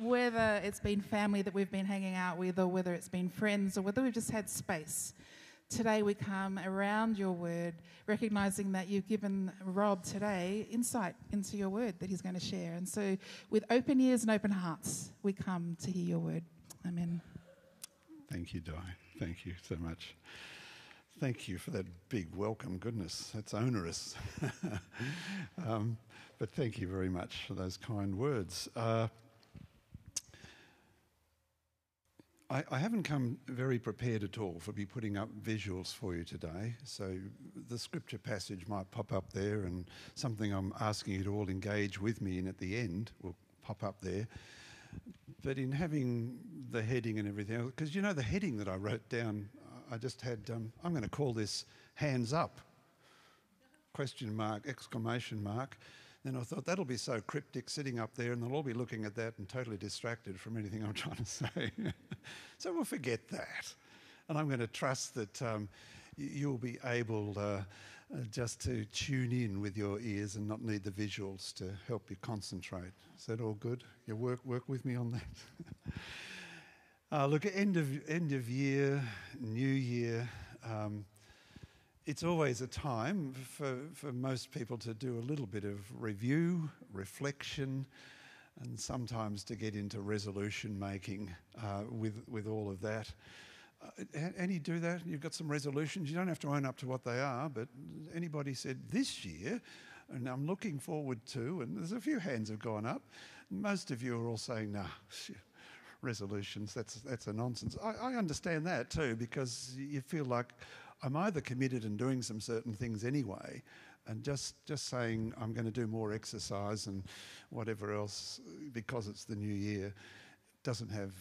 Lord, whether it's been family that we've been hanging out with, or whether it's been friends, or whether we've just had space, today we come around your word, recognizing that you've given Rob today insight into your word that he's going to share. And so, with open ears and open hearts, we come to hear your word. Amen. Thank you, Di. Thank you so much. Thank you for that big welcome. Goodness, that's onerous. um, but thank you very much for those kind words. Uh, I, I, haven't come very prepared at all for be putting up visuals for you today. So the scripture passage might pop up there, and something I'm asking you to all engage with me in at the end will pop up there. But in having the heading and everything, because you know the heading that I wrote down I just had, um, I'm going to call this hands up, question mark, exclamation mark. Then I thought that'll be so cryptic sitting up there and they'll all be looking at that and totally distracted from anything I'm trying to say. so we'll forget that. And I'm going to trust that um, you'll be able uh, uh, just to tune in with your ears and not need the visuals to help you concentrate. Is that all good? You work, work with me on that? Uh, look, end of, end of year, new year, um, it's always a time for, for most people to do a little bit of review, reflection, and sometimes to get into resolution making uh, with, with all of that. Uh, and you do that, you've got some resolutions. You don't have to own up to what they are, but anybody said this year, and I'm looking forward to, and there's a few hands have gone up. Most of you are all saying, nah, resolutions. That's, that's a nonsense. I, I understand that too because you feel like I'm either committed and doing some certain things anyway, and just, just saying I'm going to do more exercise and whatever else because it's the new year doesn't have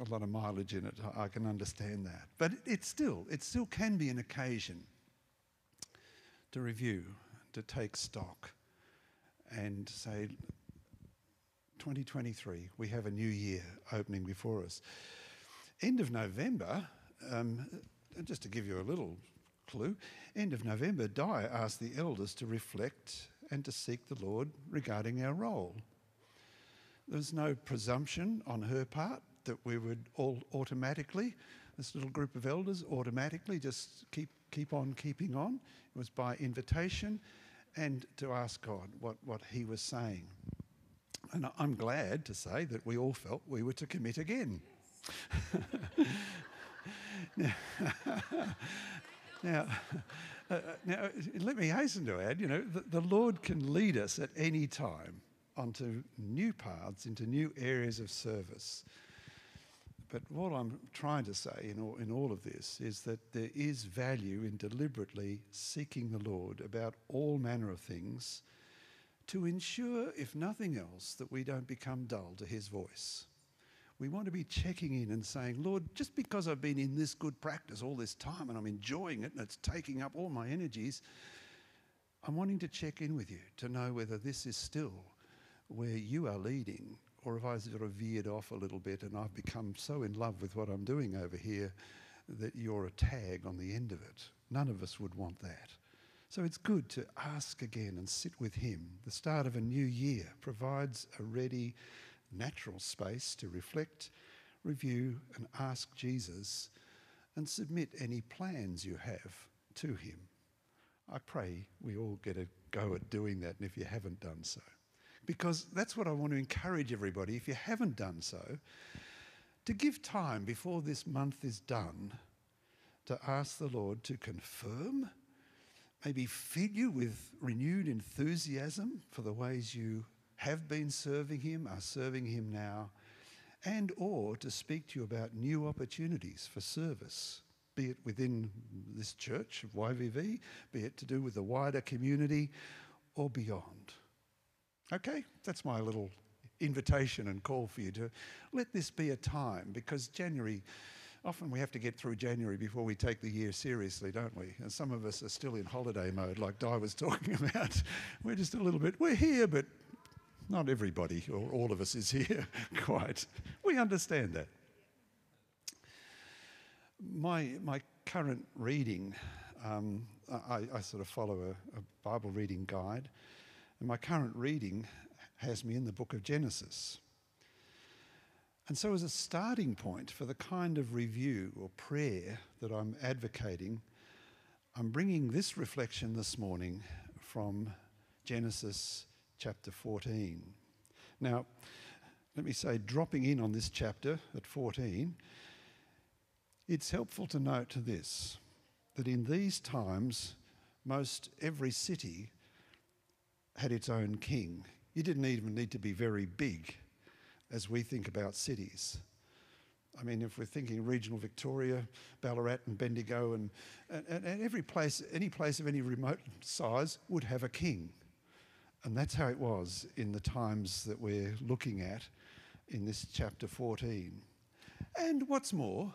a lot of mileage in it. I can understand that. But it still, it still can be an occasion to review, to take stock and say, 2023, we have a new year opening before us. End of November, um, Uh, just to give you a little clue, end of November, Di asked the elders to reflect and to seek the Lord regarding our role. There's no presumption on her part that we would all automatically, this little group of elders, automatically just keep, keep on keeping on. It was by invitation and to ask God what, what He was saying. And I'm glad to say that we all felt we were to commit again. now, now, uh, now, let me hasten to add, you know, the, the Lord can lead us at any time onto new paths, into new areas of service. But what I'm trying to say in all, in all of this is that there is value in deliberately seeking the Lord about all manner of things to ensure, if nothing else, that we don't become dull to his voice. We want to be checking in and saying, Lord, just because I've been in this good practice all this time and I'm enjoying it and it's taking up all my energies, I'm wanting to check in with you to know whether this is still where you are leading or if I sort of veered off a little bit and I've become so in love with what I'm doing over here that you're a tag on the end of it. None of us would want that. So it's good to ask again and sit with Him. The start of a new year provides a ready, natural space to reflect, review, and ask Jesus and submit any plans you have to Him. I pray we all get a go at doing that, and if you haven't done so. Because that's what I want to encourage everybody, if you haven't done so, to give time before this month is done to ask the Lord to confirm maybe fill you with renewed enthusiasm for the ways you have been serving him, are serving him now, and or to speak to you about new opportunities for service, be it within this church of YVV, be it to do with the wider community or beyond. Okay, that's my little invitation and call for you to let this be a time because January often we have to get through January before we take the year seriously, don't we? And some of us are still in holiday mode, like Di was talking about. We're just a little bit, we're here, but not everybody or all of us is here quite. We understand that. My, my current reading, um, I, I, sort of follow a, a Bible reading guide, and my current reading has me in the book of Genesis. And so, as a starting point for the kind of review or prayer that I'm advocating, I'm bringing this reflection this morning from Genesis chapter 14. Now, let me say, dropping in on this chapter at 14, it's helpful to note this that in these times, most every city had its own king. You didn't even need to be very big as we think about cities. I mean, if we're thinking regional Victoria, Ballarat and Bendigo, and, and, and every place, any place of any remote size would have a king. And that's how it was in the times that we're looking at in this chapter 14. And what's more,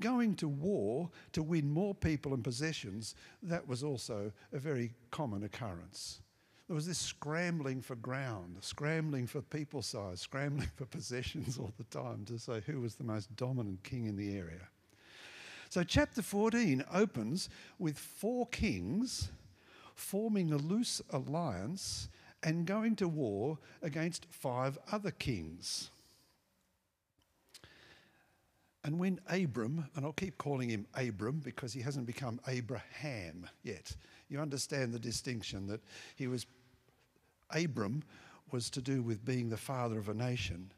going to war to win more people and possessions, that was also a very common occurrence. There was this scrambling for ground, scrambling for people size, scrambling for possessions all the time to say who was the most dominant king in the area. So, chapter 14 opens with four kings forming a loose alliance and going to war against five other kings. And when Abram, and I'll keep calling him Abram because he hasn't become Abraham yet, you understand the distinction that he was, Abram was to do with being the father of a nation.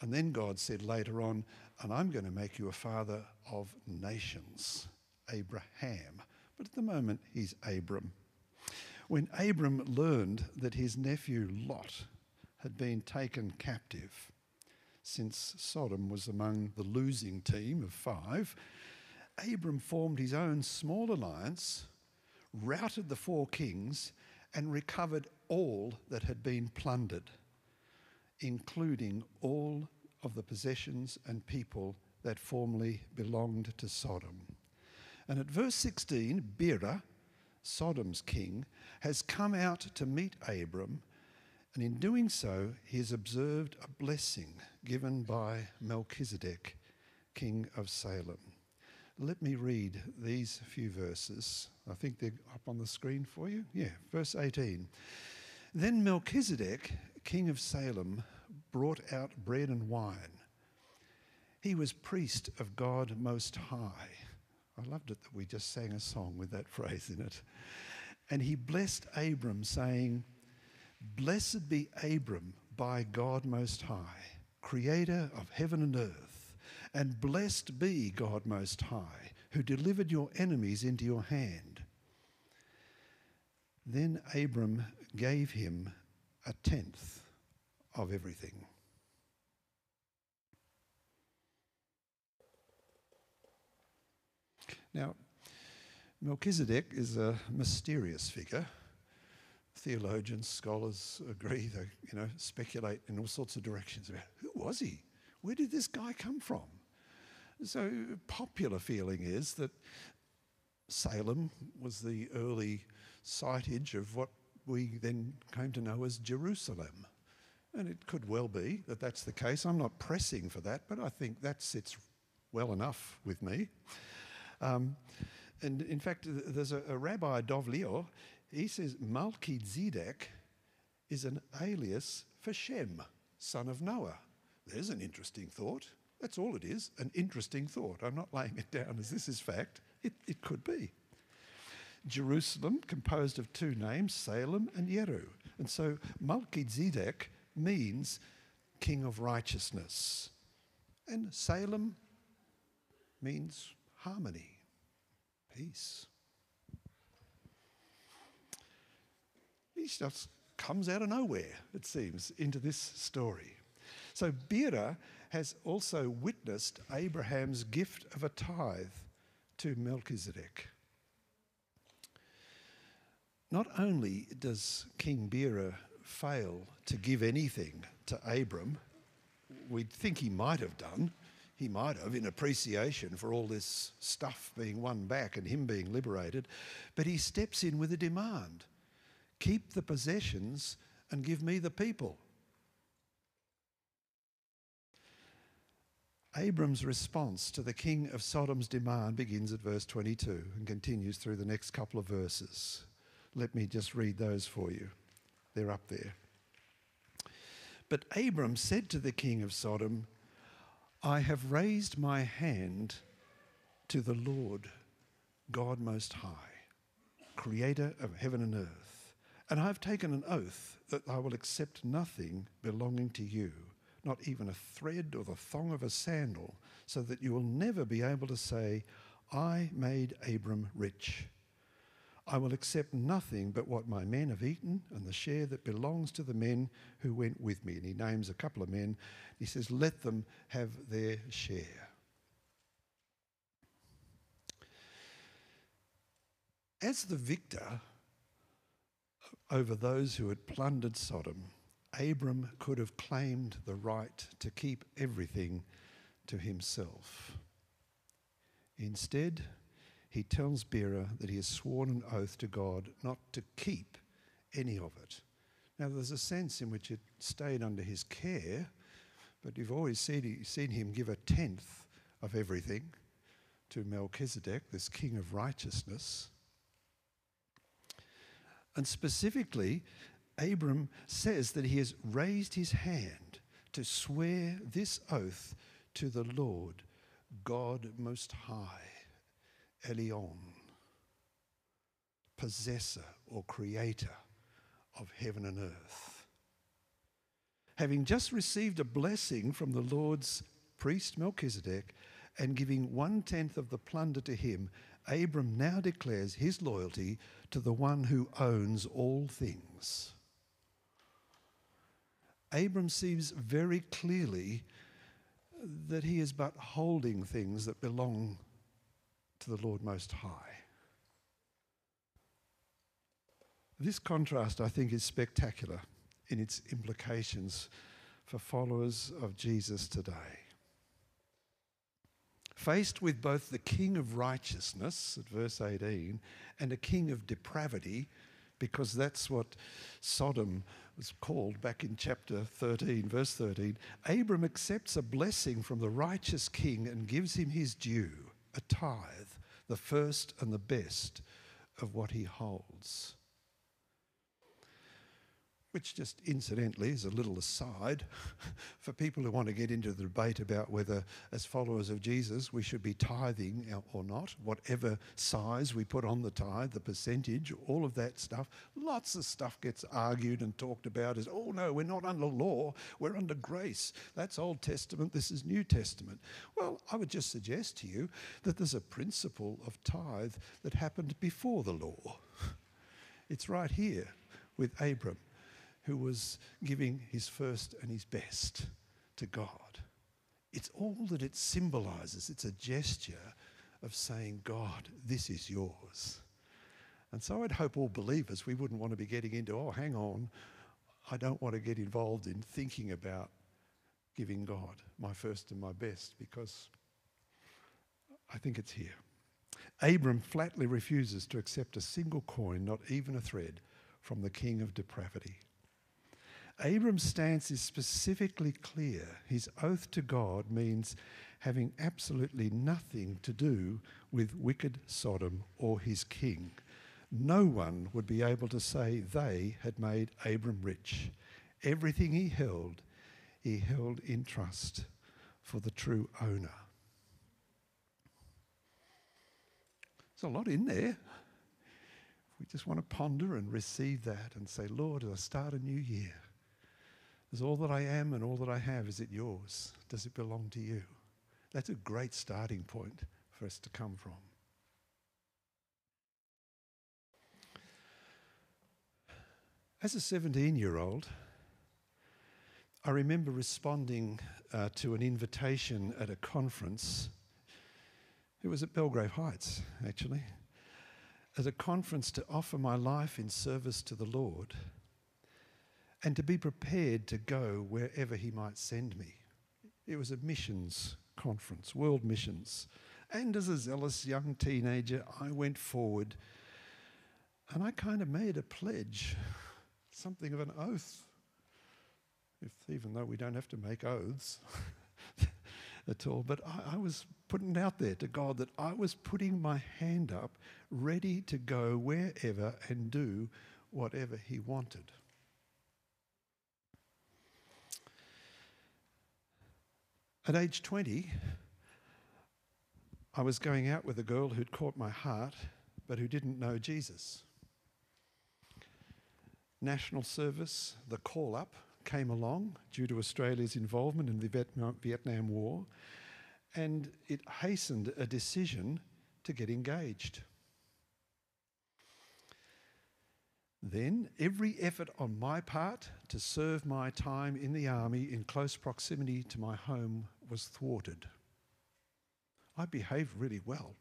And then God said later on, and I'm going to make you a father of nations, Abraham. But at the moment, he's Abram. When Abram learned that his nephew Lot had been taken captive, since Sodom was among the losing team of five, Abram formed his own small alliance, routed the four kings, and recovered all that had been plundered, including all of the possessions and people that formerly belonged to Sodom. And at verse 16, Bera, Sodom's king, has come out to meet Abram and in doing so, he has observed a blessing given by Melchizedek, king of Salem. Let me read these few verses. I think they're up on the screen for you. Yeah, verse 18. Then Melchizedek, king of Salem, brought out bread and wine. He was priest of God Most High. I loved it that we just sang a song with that phrase in it. And he blessed Abram, saying, Blessed be Abram by God Most High, creator of heaven and earth, and blessed be God Most High, who delivered your enemies into your hand. Then Abram gave him a tenth of everything. Now, Melchizedek is a mysterious figure theologians, scholars agree. They, you know, speculate in all sorts of directions about who was he? Where did this guy come from? So, popular feeling is that Salem was the early sitage of what we then came to know as Jerusalem. And it could well be that that's the case. I'm not pressing for that, but I think that sits well enough with me. Um, and in fact, there's a, a rabbi, Dov Lior, he says Melchizedek is an alias for Shem, son of Noah. There's an interesting thought. That's all it is, an interesting thought. I'm not laying it down as this is fact. It, it could be. Jerusalem, composed of two names, Salem and Yeru. And so Melchizedek means king of righteousness. And Salem means harmony, peace. He just comes out of nowhere, it seems, into this story. So Bera has also witnessed Abraham's gift of a tithe to Melchizedek. Not only does King Bera fail to give anything to Abram, we'd think he might have done. He might have, in appreciation for all this stuff being won back and him being liberated, but he steps in with a demand. Keep the possessions and give me the people. Abram's response to the king of Sodom's demand begins at verse 22 and continues through the next couple of verses. Let me just read those for you. They're up there. But Abram said to the king of Sodom, I have raised my hand to the Lord, God Most High, creator of heaven and earth, and I have taken an oath that I will accept nothing belonging to you, not even a thread or the thong of a sandal, so that you will never be able to say, I made Abram rich. I will accept nothing but what my men have eaten and the share that belongs to the men who went with me. And he names a couple of men. He says, Let them have their share. As the victor over those who had plundered Sodom, Abram could have claimed the right to keep everything to himself. Instead, he tells Bera that he has sworn an oath to God not to keep any of it. Now, there's a sense in which it stayed under his care, but you've always seen, seen him give a tenth of everything to Melchizedek, this king of righteousness. And specifically, Abram says that he has raised his hand to swear this oath to the Lord, God Most High, Elyon, possessor or creator of heaven and earth. Having just received a blessing from the Lord's priest Melchizedek and giving one tenth of the plunder to him, Abram now declares his loyalty to the one who owns all things. Abram sees very clearly that he is but holding things that belong to the Lord Most High. This contrast, I think, is spectacular in its implications for followers of Jesus today. Faced with both the king of righteousness, at verse 18, and a king of depravity, because that's what Sodom was called back in chapter 13, verse 13, Abram accepts a blessing from the righteous king and gives him his due, a tithe, the first and the best of what he holds which just incidentally is a little aside for people who want to get into the debate about whether, as followers of Jesus, we should be tithing or not, whatever size we put on the tithe, the percentage, all of that stuff. Lots of stuff gets argued and talked about as, oh no, we're not under law, we're under grace. That's Old Testament, this is New Testament. Well, I would just suggest to you that there's a principle of tithe that happened before the law. It's right here with Abram who was giving his first and his best to God. It's all that it symbolizes. It's a gesture of saying, God, this is yours. And so I'd hope all believers, we wouldn't want to be getting into, oh, hang on, I don't want to get involved in thinking about giving God my first and my best because I think it's here. Abram flatly refuses to accept a single coin, not even a thread, from the king of depravity. Abram's stance is specifically clear. His oath to God means having absolutely nothing to do with wicked Sodom or his king. No one would be able to say they had made Abram rich. Everything he held, he held in trust for the true owner. There's a lot in there. We just want to ponder and receive that and say, Lord, as I start a new year, is all that I am and all that I have, is it yours? Does it belong to you? That's a great starting point for us to come from. As a 17 year old, I remember responding uh, to an invitation at a conference. It was at Belgrave Heights, actually, as a conference to offer my life in service to the Lord and to be prepared to go wherever He might send me. It was a missions conference, world missions. And as a zealous young teenager, I went forward and I kind of made a pledge, something of an oath. If, even though we don't have to make oaths at all, but I, I was putting out there to God that I was putting my hand up, ready to go wherever and do whatever He wanted. At age 20, I was going out with a girl who'd caught my heart, but who didn't know Jesus. National Service, the call up, came along due to Australia's involvement in the Vietnam War, and it hastened a decision to get engaged. Then every effort on my part to serve my time in the army in close proximity to my home was thwarted. I behaved really well.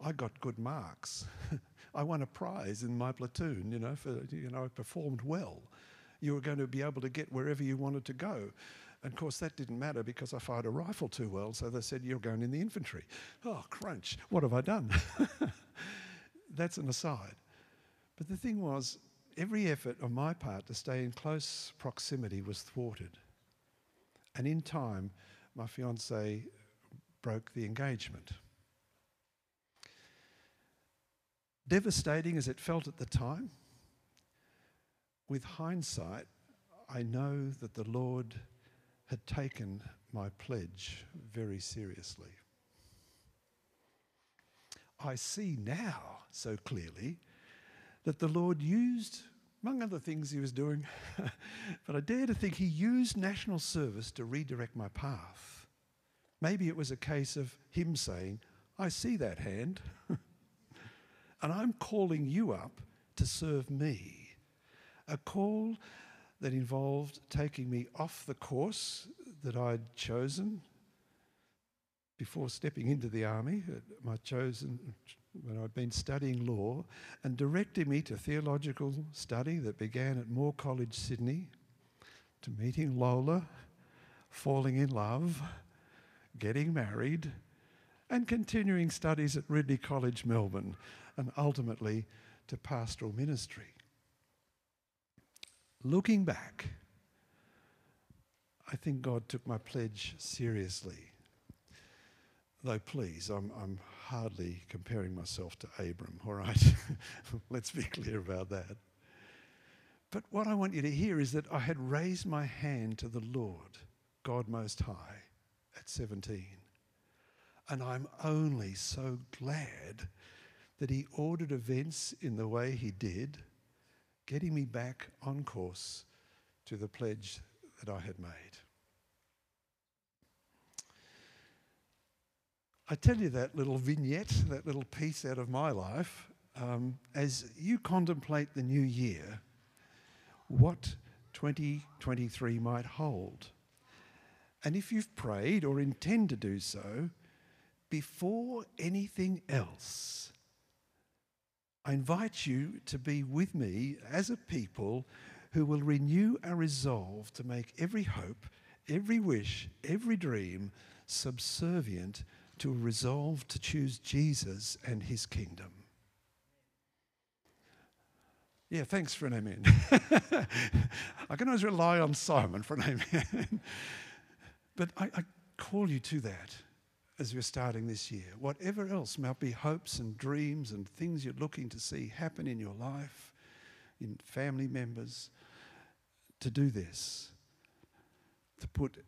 I got good marks. I won a prize in my platoon, you know, for, you know, I performed well. You were going to be able to get wherever you wanted to go. And of course, that didn't matter because I fired a rifle too well, so they said, You're going in the infantry. Oh, crunch, what have I done? That's an aside. But the thing was, every effort on my part to stay in close proximity was thwarted. And in time, my fiance broke the engagement. Devastating as it felt at the time, with hindsight, I know that the Lord had taken my pledge very seriously. I see now so clearly that the Lord used, among other things he was doing, but I dare to think he used national service to redirect my path. Maybe it was a case of him saying, I see that hand, and I'm calling you up to serve me. A call that involved taking me off the course that I'd chosen before stepping into the army, my chosen when I'd been studying law, and directing me to theological study that began at Moore College, Sydney, to meeting Lola, falling in love, getting married, and continuing studies at Ridley College, Melbourne, and ultimately to pastoral ministry. Looking back, I think God took my pledge seriously. Though, please, I'm, I'm hardly comparing myself to Abram, all right? Let's be clear about that. But what I want you to hear is that I had raised my hand to the Lord, God Most High, at 17. And I'm only so glad that He ordered events in the way He did, getting me back on course to the pledge that I had made. I tell you that little vignette, that little piece out of my life, um, as you contemplate the new year, what 2023 might hold. And if you've prayed or intend to do so, before anything else, I invite you to be with me as a people who will renew our resolve to make every hope, every wish, every dream subservient to resolve to choose Jesus and his kingdom. Yeah, thanks for an amen. I can always rely on Simon for an amen. but I, I call you to that as we're starting this year. Whatever else might be hopes and dreams and things you're looking to see happen in your life, in family members, to do this, to put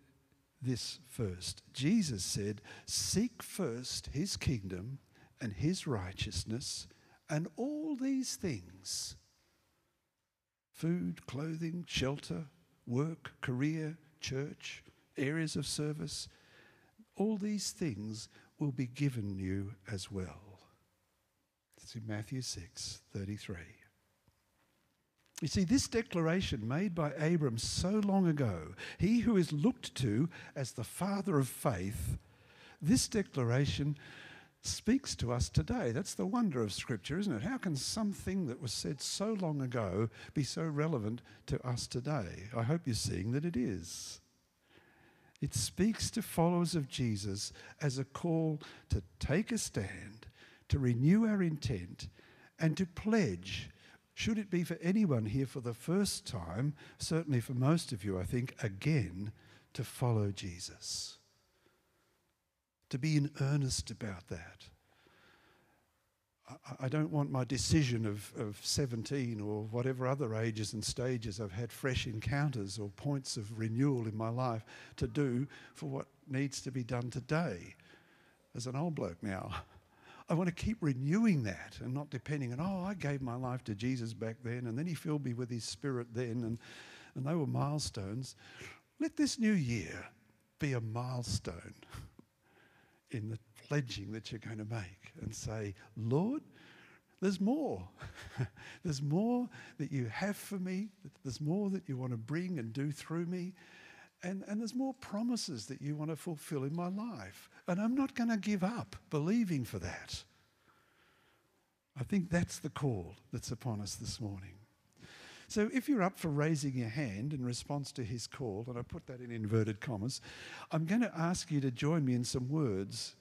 this first. Jesus said, Seek first his kingdom and his righteousness, and all these things food, clothing, shelter, work, career, church, areas of service all these things will be given you as well. It's in Matthew 6 33. You see, this declaration made by Abram so long ago, he who is looked to as the father of faith, this declaration speaks to us today. That's the wonder of Scripture, isn't it? How can something that was said so long ago be so relevant to us today? I hope you're seeing that it is. It speaks to followers of Jesus as a call to take a stand, to renew our intent, and to pledge should it be for anyone here for the first time, certainly for most of you, I think, again, to follow Jesus. To be in earnest about that. I, don't want my decision of, of 17 or whatever other ages and stages I've had fresh encounters or points of renewal in my life to do for what needs to be done today as an old bloke now. I want to keep renewing that and not depending on, oh, I gave my life to Jesus back then and then he filled me with his spirit then and, and they were milestones. Let this new year be a milestone in the pledging that you're going to make and say, Lord, there's more. there's more that you have for me. There's more that you want to bring and do through me. And, and there's more promises that you want to fulfill in my life. And I'm not going to give up believing for that. I think that's the call that's upon us this morning. So if you're up for raising your hand in response to his call, and I put that in inverted commas, I'm going to ask you to join me in some words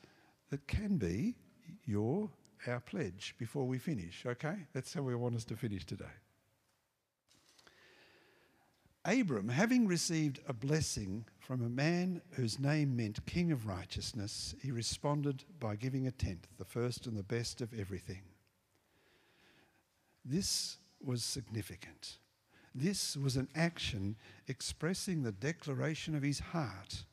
that can be your our pledge before we finish, okay? That's how we want us to finish today. Abram, having received a blessing from a man whose name meant King of Righteousness, he responded by giving a tenth, the first and the best of everything. This was significant. This was an action expressing the declaration of his heart.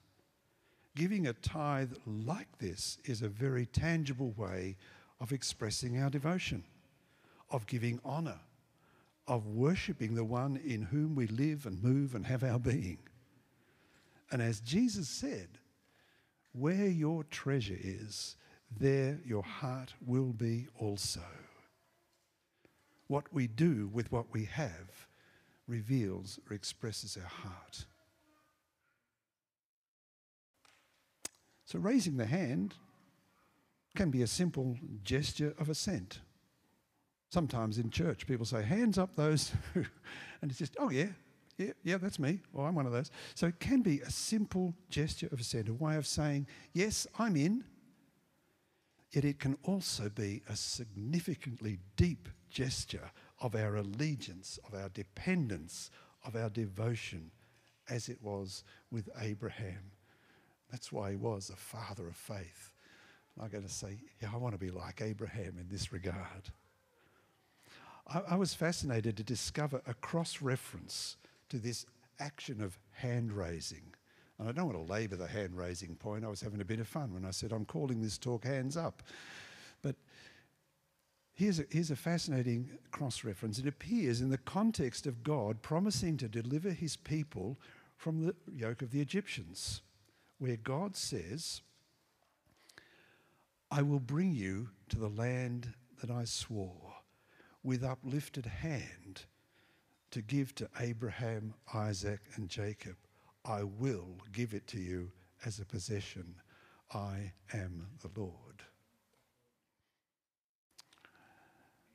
Giving a tithe like this is a very tangible way of expressing our devotion, of giving honour, of worshipping the one in whom we live and move and have our being. And as Jesus said, where your treasure is, there your heart will be also. What we do with what we have reveals or expresses our heart. So raising the hand can be a simple gesture of assent. Sometimes in church, people say, hands up those and it's just, oh yeah, yeah, yeah, that's me, or I'm one of those. So it can be a simple gesture of assent, a way of saying, yes, I'm in. Yet it can also be a significantly deep gesture of our allegiance, of our dependence, of our devotion, as it was with Abraham. That's why he was a father of faith. I'm going to say, yeah, I want to be like Abraham in this regard. I, I was fascinated to discover a cross reference to this action of hand raising. And I don't want to labour the hand raising point. I was having a bit of fun when I said, I'm calling this talk Hands Up. But here's a, here's a fascinating cross reference. It appears in the context of God promising to deliver his people from the yoke of the Egyptians, where God says, I will bring you to the land that I swore with uplifted hand to give to Abraham, Isaac, and Jacob. I will give it to you as a possession. I am the Lord.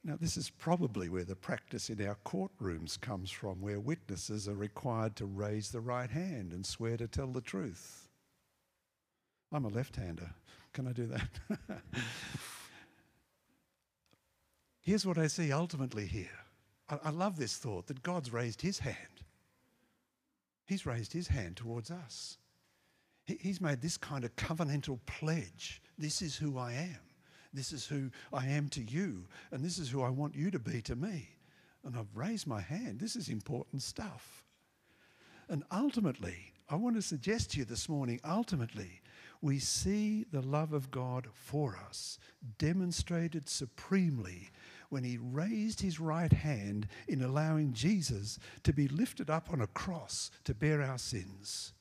Now, this is probably where the practice in our courtrooms comes from, where witnesses are required to raise the right hand and swear to tell the truth. I'm a left hander. Can I do that? Here's what I see ultimately here. I, I love this thought that God's raised his hand. He's raised his hand towards us. He, he's made this kind of covenantal pledge. This is who I am. This is who I am to you. And this is who I want you to be to me. And I've raised my hand. This is important stuff. And ultimately, I want to suggest to you this morning ultimately, we see the love of God for us demonstrated supremely when he raised his right hand in allowing Jesus to be lifted up on a cross to bear our sins.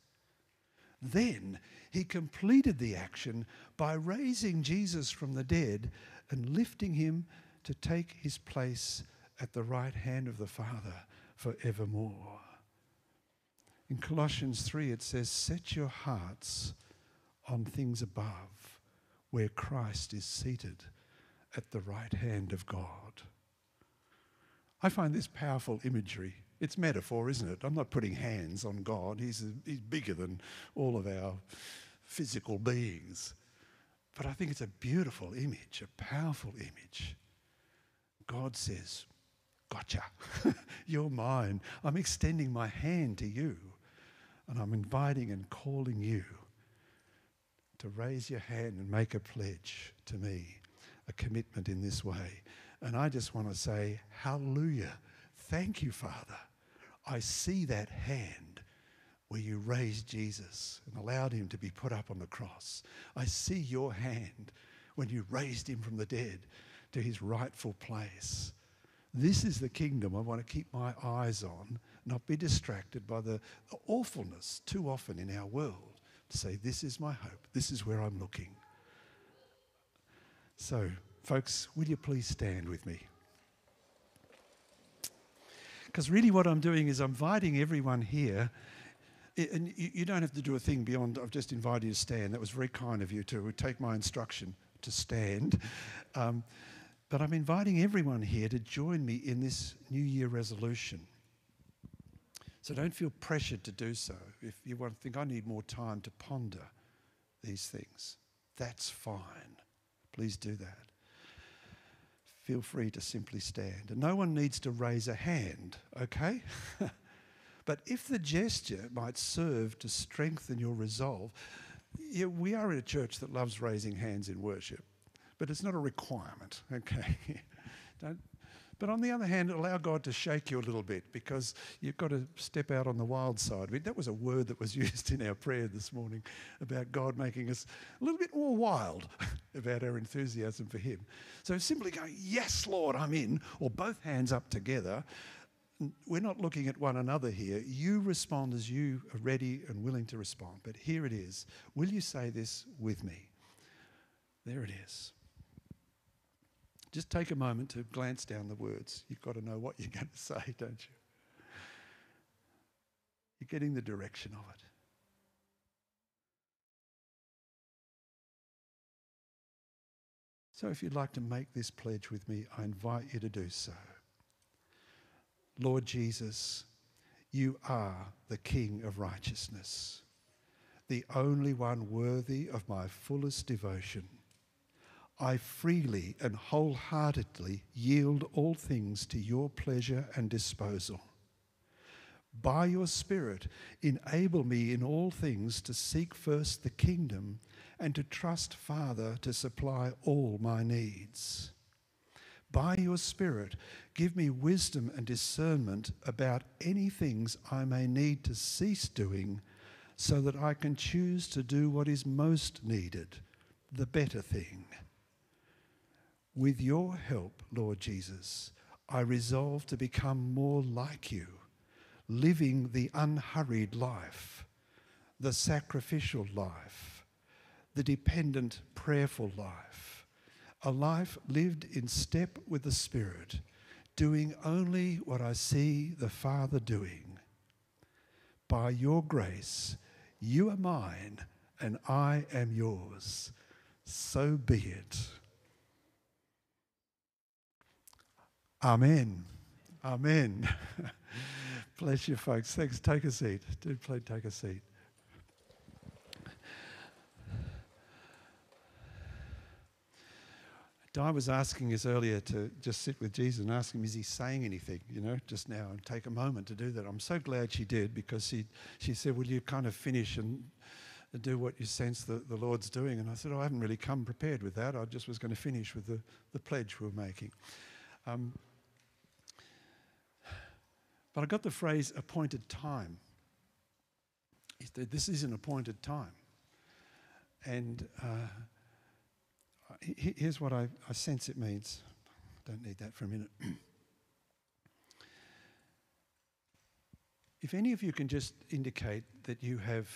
Then he completed the action by raising Jesus from the dead and lifting him to take his place at the right hand of the Father forevermore. In Colossians 3, it says, Set your hearts on things above, where Christ is seated at the right hand of God. I find this powerful imagery. It's metaphor, isn't it? I'm not putting hands on God. He's, he's bigger than all of our physical beings. But I think it's a beautiful image, a powerful image. God says, Gotcha. You're mine. I'm extending my hand to you. And I'm inviting and calling you to raise your hand and make a pledge to me a commitment in this way. And I just want to say, Hallelujah. Thank you, Father. I see that hand where you raised Jesus and allowed him to be put up on the cross. I see your hand when you raised him from the dead to his rightful place. This is the kingdom I want to keep my eyes on, not be distracted by the, the awfulness too often in our world. To say, This is my hope, this is where I'm looking. So, folks, will you please stand with me? Because really, what I'm doing is I'm inviting everyone here. And you don't have to do a thing beyond, I've just invited you to stand. That was very kind of you to take my instruction to stand. Um, but I'm inviting everyone here to join me in this New Year resolution. So don't feel pressured to do so. If you want to think, I need more time to ponder these things, that's fine. Please do that. Feel free to simply stand. And no one needs to raise a hand, okay? but if the gesture might serve to strengthen your resolve, yeah, we are in a church that loves raising hands in worship but it's not a requirement, okay? Don't, but on the other hand, allow God to shake you a little bit because you've got to step out on the wild side. I mean, that was a word that was used in our prayer this morning about God making us a little bit more wild about our enthusiasm for Him. So simply going, Yes, Lord, I'm in, or both hands up together. We're not looking at one another here. You respond as you are ready and willing to respond. But here it is. Will you say this with me? There it is. Just take a moment to glance down the words. You've got to know what you're going to say, don't you? You're getting the direction of it. So, if you'd like to make this pledge with me, I invite you to do so. Lord Jesus, you are the King of righteousness, the only one worthy of my fullest devotion. I freely and wholeheartedly yield all things to your pleasure and disposal. By your Spirit, enable me in all things to seek first the kingdom and to trust, Father, to supply all my needs. By your Spirit, give me wisdom and discernment about any things I may need to cease doing so that I can choose to do what is most needed, the better thing. With your help, Lord Jesus, I resolve to become more like you, living the unhurried life, the sacrificial life, the dependent, prayerful life, a life lived in step with the Spirit, doing only what I see the Father doing. By your grace, you are mine and I am yours. So be it. Amen. Amen. Bless you, folks. Thanks. Take a seat. Do please take a seat. Di was asking us earlier to just sit with Jesus and ask him, is he saying anything, you know, just now, and take a moment to do that. I'm so glad she did because she, she said, Will you kind of finish and do what you sense that the Lord's doing? And I said, oh, I haven't really come prepared with that. I just was going to finish with the, the pledge we we're making. Um, but I got the phrase appointed time. This is an appointed time. And uh, here's what I, I sense it means. Don't need that for a minute. if any of you can just indicate that you have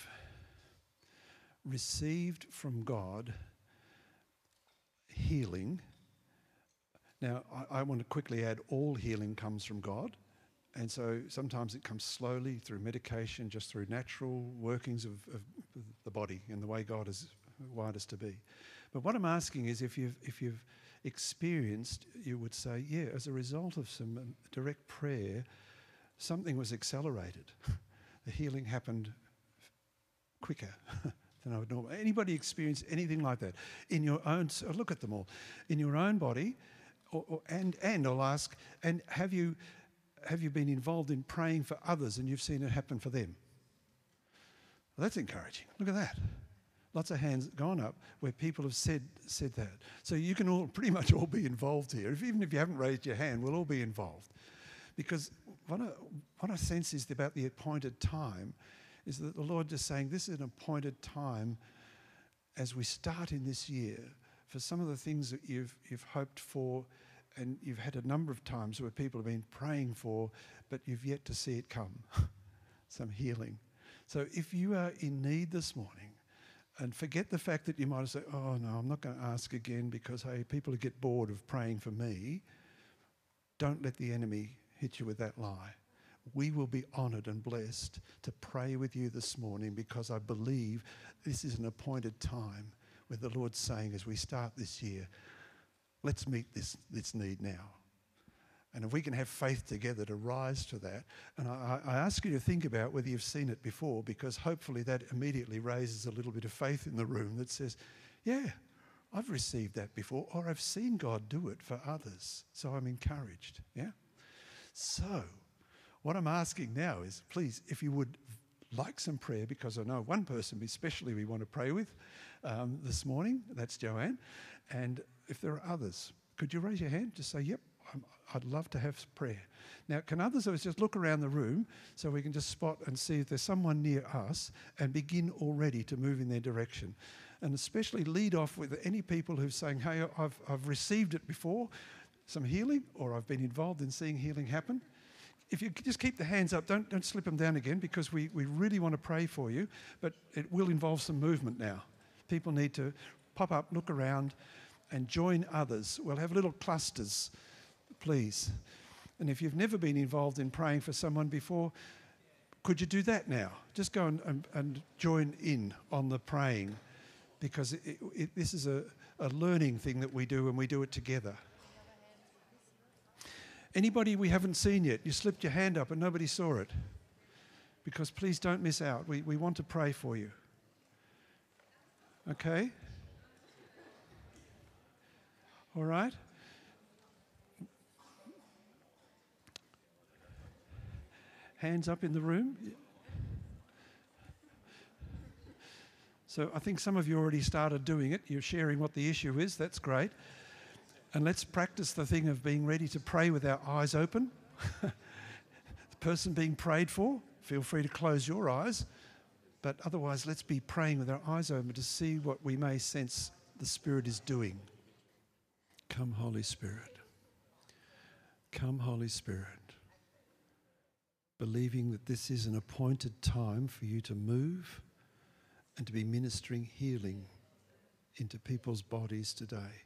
received from God healing. Now, I, I, want to quickly add all healing comes from God. And so sometimes it comes slowly through medication, just through natural workings of, of the body and the way God has wired us to be. But what I'm asking is if you've, if you've experienced, you would say, yeah, as a result of some direct prayer, something was accelerated. the healing happened quicker than I would normally. Anybody experience anything like that in your own? Look at them all in your own body, or, or, and and I'll ask, and have you have you been involved in praying for others and you've seen it happen for them? Well, that's encouraging. Look at that. Lots of hands gone up where people have said, said that. So you can all pretty much all be involved here. If, even if you haven't raised your hand, we'll all be involved. Because what I, what I sense is about the appointed time is that the Lord is saying this is an appointed time as we start in this year for some of the things that you've, you've hoped for and you've had a number of times where people have been praying for, but you've yet to see it come. some healing. So if you are in need this morning, and forget the fact that you might have said, oh no, I'm not going to ask again because, hey, people get bored of praying for me. Don't let the enemy hit you with that lie. We will be honoured and blessed to pray with you this morning because I believe this is an appointed time where the Lord's saying, as we start this year, let's meet this, this need now. And if we can have faith together to rise to that, and I, I, ask you to think about whether you've seen it before, because hopefully that immediately raises a little bit of faith in the room that says, yeah, I've received that before, or I've seen God do it for others. So I'm encouraged. Yeah? So, what I'm asking now is please, if you would like some prayer, because I know one person especially we want to pray with um, this morning, that's Joanne. And if there are others, could you raise your hand? Just say, yep, I'd love to have prayer. Now, can others of us just look around the room so we can just spot and see if there's someone near us and begin already to move in their direction? And especially lead off with any people who're saying, hey, I've, I've received it before, some healing, or I've been involved in seeing healing happen. If you just keep the hands up, don't, don't slip them down again because we, we really want to pray for you, but it will involve some movement now. People need to pop up, look around, and join others. We'll have little clusters please. And if you've never been involved in praying for someone before, could you do that now? Just go and, and, and join in on the praying because it, it, this is a, a learning thing that we do and we do it together. Anybody we haven't seen yet, you slipped your hand up and nobody saw it. Because please don't miss out. We, we want to pray for you. Okay? All right? Hands up in the room. So I think some of you already started doing it. You're sharing what the issue is. That's great. And let's practice the thing of being ready to pray with our eyes open. the person being prayed for, feel free to close your eyes. But otherwise, let's be praying with our eyes open to see what we may sense the Spirit is doing. Come, Holy Spirit. Come, Holy Spirit believing that this is an appointed time for you to move and to be ministering healing into people's bodies today.